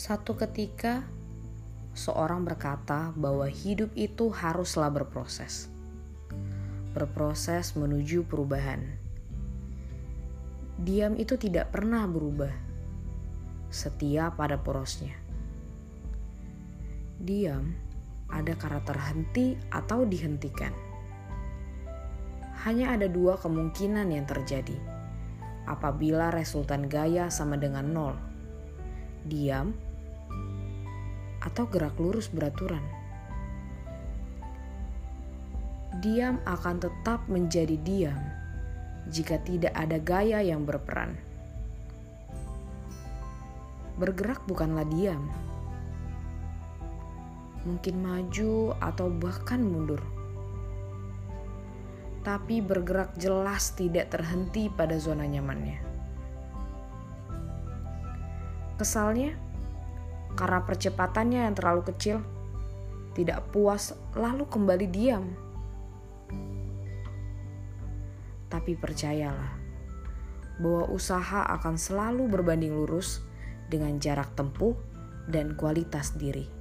Satu ketika, seorang berkata bahwa hidup itu haruslah berproses, berproses menuju perubahan. Diam itu tidak pernah berubah, setia pada porosnya. Diam ada kata terhenti atau dihentikan. Hanya ada dua kemungkinan yang terjadi apabila resultan gaya sama dengan nol. Diam atau gerak lurus beraturan. Diam akan tetap menjadi diam jika tidak ada gaya yang berperan. Bergerak bukanlah diam, mungkin maju atau bahkan mundur, tapi bergerak jelas tidak terhenti pada zona nyamannya. Kesalnya, karena percepatannya yang terlalu kecil, tidak puas lalu kembali diam. Tapi percayalah bahwa usaha akan selalu berbanding lurus dengan jarak tempuh dan kualitas diri.